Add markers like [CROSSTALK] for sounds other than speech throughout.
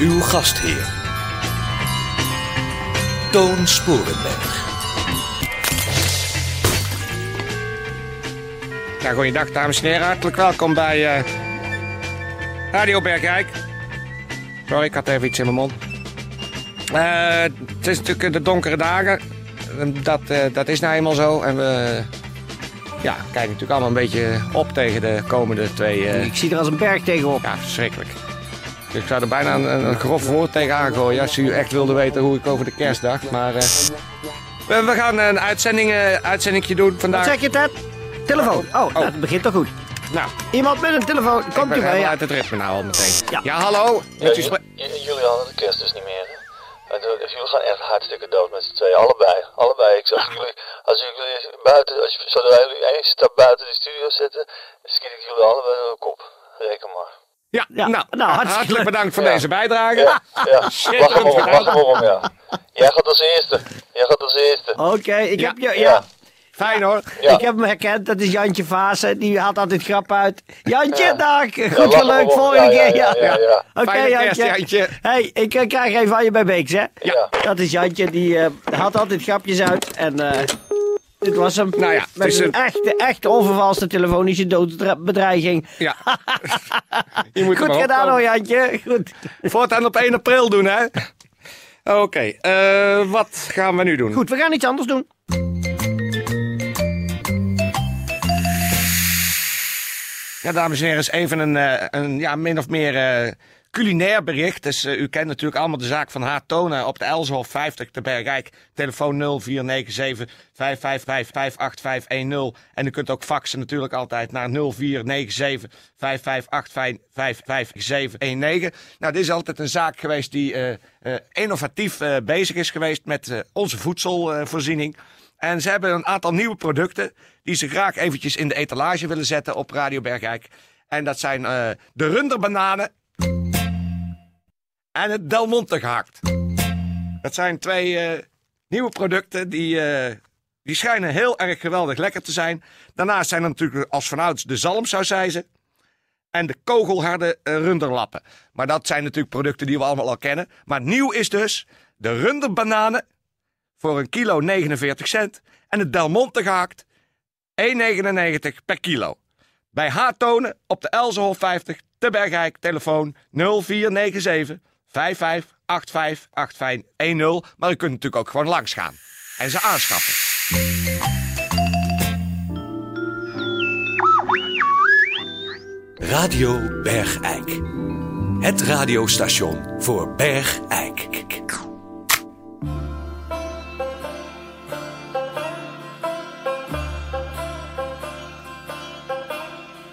Uw gastheer. Toon Sporenberg. Ja, goeiedag dames en heren, hartelijk welkom bij eh, Radio Bergrijk. Sorry, ik had even iets in mijn mond. Eh, het is natuurlijk de donkere dagen. Dat, eh, dat is nou eenmaal zo. En we ja, kijken natuurlijk allemaal een beetje op tegen de komende twee... eh, Ik zie er als een berg tegenop. ja, verschrikkelijk. Ik zou er bijna een, een grof woord tegen aangooien als u echt wilde weten hoe ik over de kerst dacht. Maar eh, we, we gaan een uitzending, eh uitzendingje doen Wat vandaag. zeg je, Ted? Telefoon. Oh, dat begint toch goed. Nou, Iemand met een telefoon. Komt u bij? Ja. uit het ritme nou al meteen. Ja. Ja, hallo. Ja, jullie hadden de kerst dus niet meer. hè? En de- jullie gaan echt hartstikke dood met z'n tweeën. Allebei. Allebei. Ik zag jullie, als jullie buiten, als je, zodra jullie één stap buiten de studio zetten, schiet ik jullie allebei door de kop. Reken maar. Ja, Ja, nou, nou, hartstikke hartelijk leuk. bedankt voor Ja. deze bijdrage. Ja, ja. Wacht om, wacht om, ja. Jij gaat als eerste. Jij gaat als eerste. Oké, ik Ja. heb je... Ja. Ja. Fijn hoor. Ja. Ik heb hem herkend, dat is Jantje Vaassen. Die haalt altijd grap uit. Jantje, Ja. dag. Goed gelukt, volgende keer. Ja, ja, ja, ja. Oké, Jantje. Jantje. hey, ik eh, krijg even van je bij Beeks, hè? Ja. Dat is Jantje, die eh haalt altijd grapjes uit. En eh dit was hem. Nou ja, het Met is een een- echte, echte onvervalste telefonische doodsbedreiging. Ja. [LAUGHS] Je moet Goed gedaan hoor, Jantje. Goed. Voortaan op 1 april doen, hè? Oké, eh, wat gaan we nu doen? Goed, we gaan iets anders doen. Ja, dames en heren, is even een, eh, een ja, min of meer eh, culinair bericht. Dus eh, u kent natuurlijk allemaal de zaak van Haar Tonen op de Elshof 50 te Bergijk. Telefoon 0497 555 58510. En u kunt ook faxen natuurlijk altijd naar 0497 558 55719. Nou, dit is altijd een zaak geweest die eh, eh, innovatief bezig is geweest met onze voedselvoorziening. En ze hebben een aantal nieuwe producten die ze graag eventjes in de etalage willen zetten op Radio Bergrijk. En dat zijn de runderbananen en het Del Monte gehakt. Dat zijn twee eh, nieuwe producten die, eh, die schijnen heel erg geweldig lekker te zijn. Daarnaast zijn er natuurlijk als vanouds de zalmsausijzen en de kogelharde eh, runderlappen. Maar dat zijn natuurlijk producten die we allemaal al kennen. Maar nieuw is dus de runderbananen voor een kilo 49 cent. En het Del Monte gehakt 1,99 per kilo. Bij Haartonen op de Elzenhof 50 te Bergijk. Telefoon 0497 5585 8510. Maar u kunt natuurlijk ook gewoon langs gaan en ze aanschaffen. Radio Bergijk. Het radiostation voor Bergijk.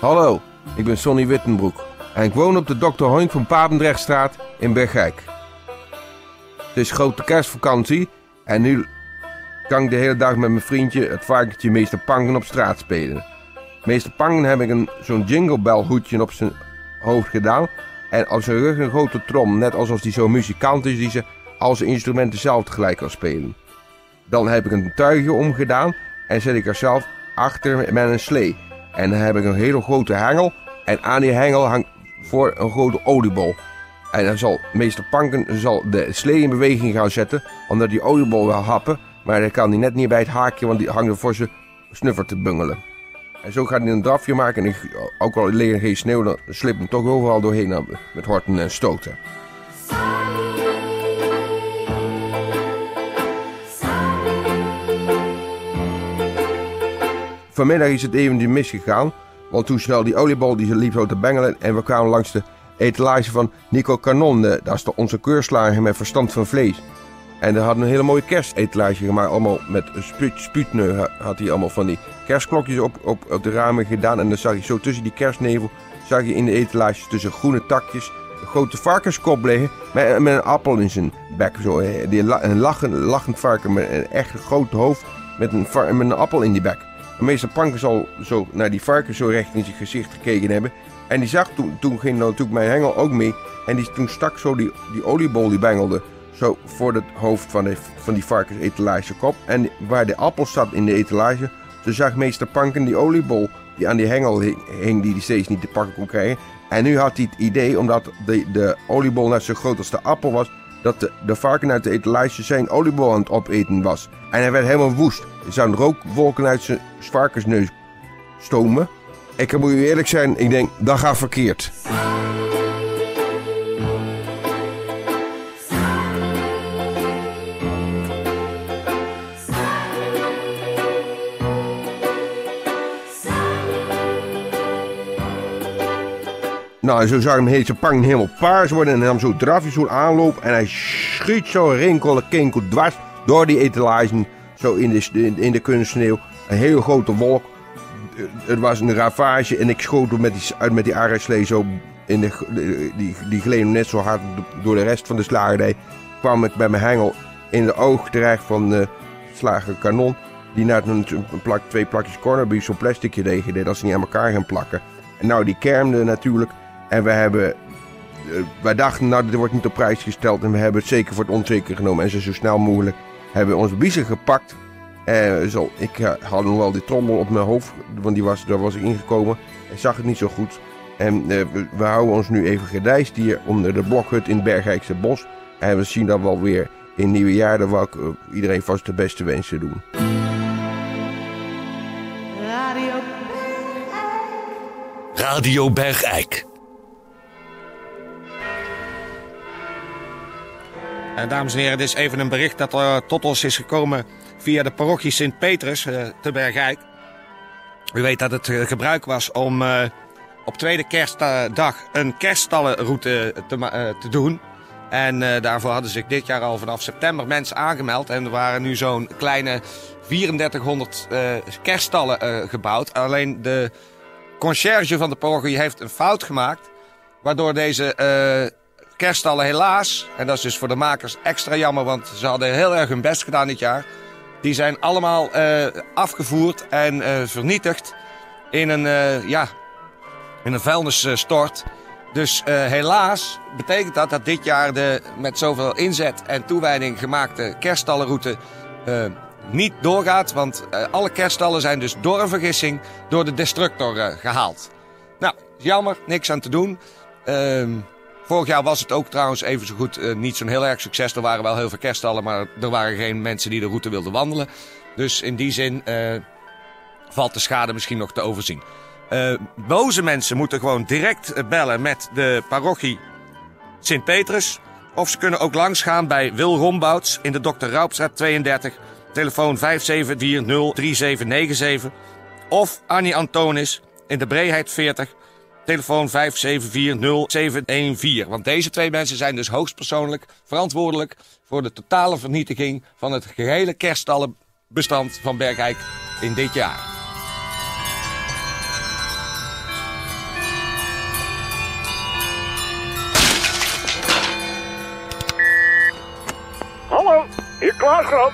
Hallo, ik ben Sonny Wittenbroek en ik woon op de Dr. Hoink van Papendrechtstraat in Bergijk. Het is grote kerstvakantie en nu kan ik de hele dag met mijn vriendje het varkentje Meester Pangen op straat spelen. Meester Pangen heb ik zo'n jingle bell hoedje op zijn hoofd gedaan en op zijn rug een grote trom, net alsof hij zo'n muzikant is die ze al zijn instrumenten zelf tegelijk kan spelen. Dan heb ik een tuigje omgedaan en zet ik er zelf achter met een slee. En dan heb ik een hele grote hengel. En aan die hengel hangt voor een grote oliebol. En dan zal meester Panken zal de slee in beweging gaan zetten. Omdat die oliebol wil happen. Maar dan kan hij net niet bij het haakje, want die hangt er voor zijn snuffer te bungelen. En zo gaat hij een drafje maken. En ook al ligt er geen sneeuw, dan slipt hem toch overal doorheen eh, met horten en stoten. Vanmiddag is het eventjes misgegaan. Want toen snel die oliebol die liep zo te bengelen. En we kwamen langs de etalage van Nico Canon. de- Dat is onze keurslager met verstand van vlees. En hij had een hele mooie kerstetalage gemaakt. Allemaal met spuut, spuutneu ha- had hij allemaal van die kerstklokjes op, op, op de ramen gedaan. En dan zag je zo tussen die kerstnevel... zag je in de etalages tussen groene takjes... grote varkenskop liggen met, een appel in zijn bek. Zo, eh, die, een lachend, lachend varken met een echt groot hoofd met een, met een appel in die bek. Meester Panken zal zo naar die varken zo recht in zijn gezicht gekeken hebben. En die zag toen, toen ging natuurlijk mijn hengel ook mee. En die, toen stak zo die, die oliebol die bengelde zo voor het hoofd van, de, van die varkensetalagekop. En waar de appel zat in de etalage, toen zag meester Panken die oliebol die aan die hengel hing die hij steeds niet te pakken kon krijgen. En nu had hij het idee, omdat de, de oliebol net zo groot als de appel was, dat de, de varken uit de etalage zijn oliebol aan het opeten was. En hij werd helemaal woest. Er zouden rookwolken uit zijn varkensneus stomen. Ik moet u eerlijk zijn, ik denk, dat gaat verkeerd. Nou, zo zag hem pang helemaal paars worden en nam zo drafje zo aanloop en hij schiet zo rinkel kinkel dwars door die etalage, zo in de, in, de kunstsneeuw. Een hele grote wolk. Eh, Het was een ravage en ik schoot hem met die, uit met die arreslee zo in de, die, die gleed hem net zo hard door de rest van de slagerij. Kwam ik bij mijn hengel in de oog terecht van de slager kanon. Die net een, plak, twee plakjes cornerbeef zo'n plasticje tegen deed als ze niet aan elkaar gaan plakken. En nou, die kermde natuurlijk. En we hebben. eh, wij dachten, nou, dit wordt niet op prijs gesteld. En we hebben het zeker voor het onzeker genomen. En ze zo snel mogelijk hebben we onze biezen gepakt. En zo, ik eh, had nog wel die trommel op mijn hoofd. Want die was, daar was ik ingekomen. Ik zag het niet zo goed. En eh, we, we houden ons nu even gedijst hier onder de blokhut in het Bergijkse bos. En we zien dat wel weer in het nieuwe jaar. Dan wil ik iedereen vast de beste wensen doen. Radio Bergijk. Eh, dames en heren, dit is even een bericht dat er tot ons is gekomen via de parochie Sint-Petrus eh, te Bergijk. U weet dat het gebruik was om op tweede kerstdag een kerststallenroute te, te doen. En daarvoor hadden zich dit jaar al vanaf september mensen aangemeld. En er waren nu zo'n kleine 3400 eh, kerststallen gebouwd. Alleen de conciërge van de parochie heeft een fout gemaakt. Waardoor deze kerststallen helaas, en dat is dus voor de makers extra jammer, want ze hadden heel erg hun best gedaan dit jaar. Die zijn allemaal eh, afgevoerd en eh, vernietigd in een, eh, ja, in een vuilnisstort. Dus helaas betekent dat dat dit jaar de met zoveel inzet en toewijding gemaakte kerststallenroute eh, niet doorgaat. Want alle kerststallen zijn dus door een vergissing door de destructor eh, gehaald. Nou, jammer, niks aan te doen. Ehm, vorig jaar was het ook trouwens even zo goed eh, niet zo'n heel erg succes. Er waren wel heel veel kerststallen, maar er waren geen mensen die de route wilden wandelen. Dus in die zin eh, valt de schade misschien nog te overzien. Eh, boze mensen moeten gewoon direct bellen met de parochie Sint-Petrus. Of ze kunnen ook langsgaan bij Wil Rombouts in de Dr. Raupstraat 32. Telefoon 57403797. Of Annie Antonis in de Breeheid 40. Telefoon 57401714. Want deze twee mensen zijn dus hoogstpersoonlijk verantwoordelijk voor de totale vernietiging van het gehele kerststallenbestand van Bergijk in dit jaar. Hallo, hier Klaas Grant.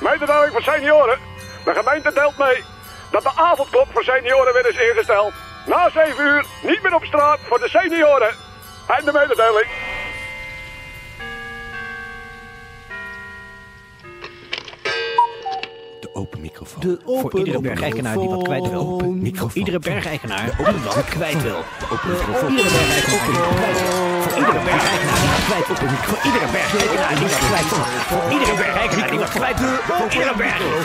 Mededeling voor senioren. De gemeente deelt mee dat de avondklok voor senioren weer is ingesteld. Na 7 uur niet meer op straat voor de senioren. Einde mededeling. De open microfoon. De open Voor iedere bergeigenaar die wat kwijt wil. Open microfoon. Iedere bergeigenaar die wat kwijt wil. Voor iedere bergeigenaar die wat kwijt wil. Voor iedere bergeigenaar die wat kwijt wil. Voor iedere bergeigenaar die wat kwijt wil. Voor iedere bergeigenaar die wat kwijt wil. Voor iedere bergeigenaar die wat kwijt wil. Voor iedere bergeigenaar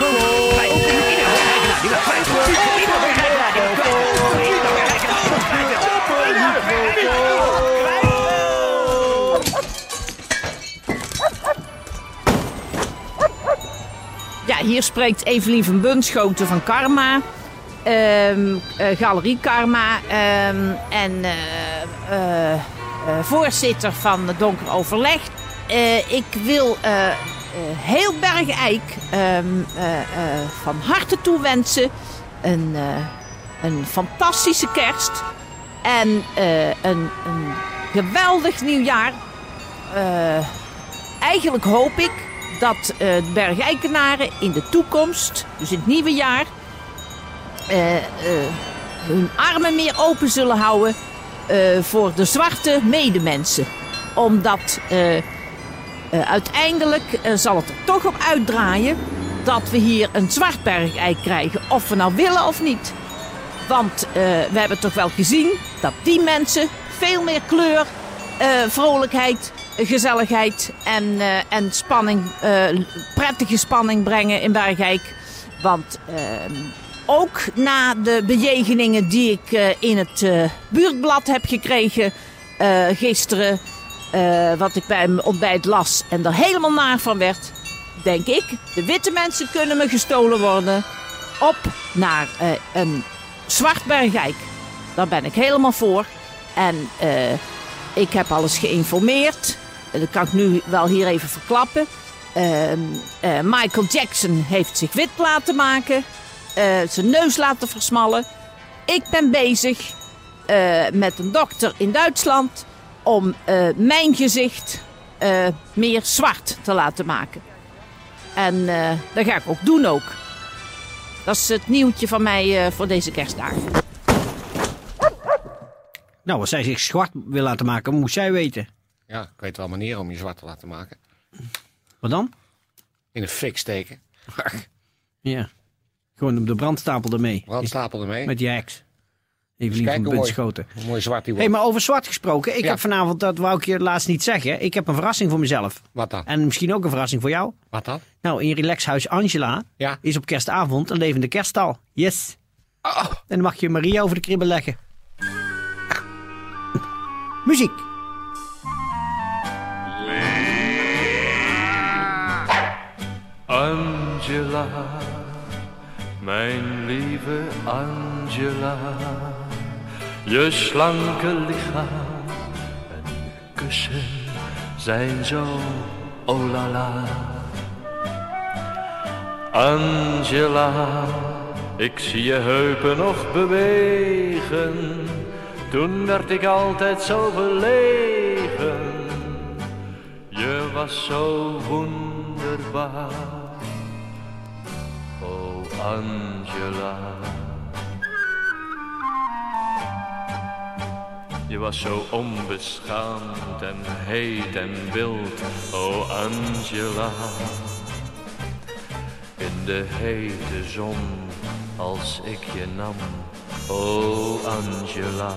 die wat kwijt wil. Voor iedere bergeigenaar die wat kwijt wil. Ja, hier spreekt Evelien van Bunschoten van Karma. ehm, eh, Galerie Karma. ehm, en eh, eh, voorzitter van Donker Overleg. Ik wil heel Bergijk ehm, eh, eh, van harte toewensen. Een, een fantastische kerst. En eh, een, een geweldig nieuwjaar. Eh, eigenlijk hoop ik dat de Bergijkenaren in de toekomst, dus in het nieuwe jaar, hun armen meer open zullen houden voor de zwarte medemensen. Omdat uiteindelijk zal het er toch op uitdraaien dat we hier een zwart bergei krijgen, of we nou willen of niet. Want eh, we hebben toch wel gezien dat die mensen veel meer kleur, eh, vrolijkheid, gezelligheid en, eh, en spanning, prettige spanning brengen in Bergijk. Want ehm, ook na de bejegeningen die ik in het buurtblad heb gekregen gisteren, wat ik bij mijn ontbijt las en er helemaal naar van werd, denk ik, de witte mensen kunnen me gestolen worden op naar een zwart Bergijk. Daar ben ik helemaal voor. En eh, ik heb alles geïnformeerd. En dat kan ik nu wel hier even verklappen. Ehm, eh, Michael Jackson heeft zich wit laten maken. eh, zijn neus laten versmallen. Ik ben bezig eh, met een dokter in Duitsland om eh, mijn gezicht eh, meer zwart te laten maken. En eh, dat ga ik ook doen ook. Dat is het nieuwtje van mij eh, voor deze kerstdagen. Nou, als zij zich zwart wil laten maken, moest zij weten. Ja, ik weet wel manieren om je zwart te laten maken. Wat dan? In een fik steken. Ja. Gewoon op de brandstapel ermee. Brandstapel ermee. Met die heks. Evelien van mooi, Bunschoten. hoe mooi zwart die Hé, wordt. maar over zwart gesproken. Ik Ja. heb vanavond, dat wou ik je laatst niet zeggen. Ik heb een verrassing voor mezelf. Wat dan? En misschien ook een verrassing voor jou. Wat dan? Nou, in Relaxhuis Angela Ja. is op kerstavond een levende kerststal. Yes. Oh, En dan mag je Maria over de kribbel leggen. Muziek. Angela, mijn lieve Angela, je slanke lichaam en kussen zijn zo oh la la. Angela, ik zie je heupen nog bewegen, toen werd ik altijd zo verlegen. Je was zo wonderbaar. Oh Angela. Je was zo onbeschaamd en heet en wild. Oh Angela. In de hete zon als ik je nam. Oh Angela.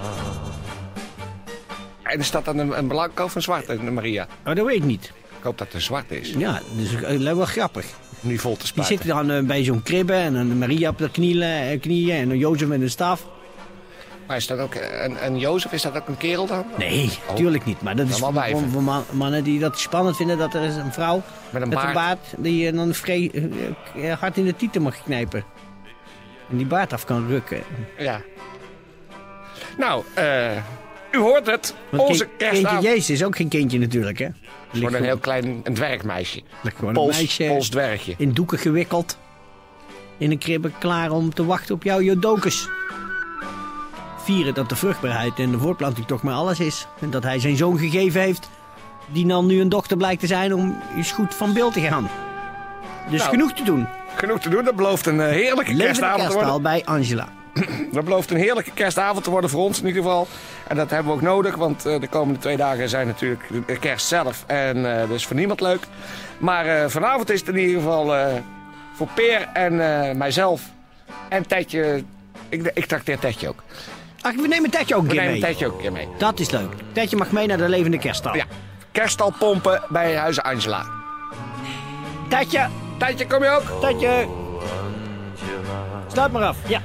En is dat dan een, een blanke of een zwarte, Maria? Oh, dat weet ik niet. Ik hoop dat het een zwart is. Ja, dat is eh, wel grappig. Nu vol te Die spuiten. zitten dan eh, bij zo'n kribbe en dan Maria op de knieën, eh, knieën en dan Jozef met een staf. Maar is dat ook een, een Jozef, is dat ook een kerel dan? Nee, Oh. natuurlijk niet. Maar dat is voor, mannen die dat spannend vinden dat er is een vrouw Met een baard. een baard die je dan vrij eh, eh, hard in de tieten mag knijpen. En die baard af kan rukken. Ja. Nou, eh, u hoort het. Want Onze kerstavond. kindje Jezus is ook geen kindje natuurlijk, hè? Gewoon een heel klein een dwergmeisje. Gewoon Pols, een meisje Pols dwergje. in doeken gewikkeld. In een kribbe klaar om te wachten op jouw jodokus. Vieren dat de vruchtbaarheid en de voortplanting toch maar alles is. En dat hij zijn zoon gegeven heeft. Die dan nu een dochter blijkt te zijn om eens goed van beeld te gaan. Dus Nou, genoeg te doen. Genoeg te doen. Dat belooft een eh, heerlijke kerstavond te worden. bij Angela. [CLEARS THROAT] Dat belooft een heerlijke kerstavond te worden voor ons in ieder geval. En dat hebben we ook nodig, want eh, de komende twee dagen zijn natuurlijk de kerst zelf. En eh, dat is voor niemand leuk. Maar vanavond is het in ieder geval voor Peer en mijzelf en Tetje. Ik, ik trakteer Tetje ook. Ach, we nemen Tetje ook een We keer nemen mee. Tetje ook een keer mee. Dat is leuk. Tetje mag mee naar de levende kerststal. Ja. Kerststal pompen bij Huizen Angela. Tetje, Tetje, kom je ook? Tetje, sluit maar af. Ja.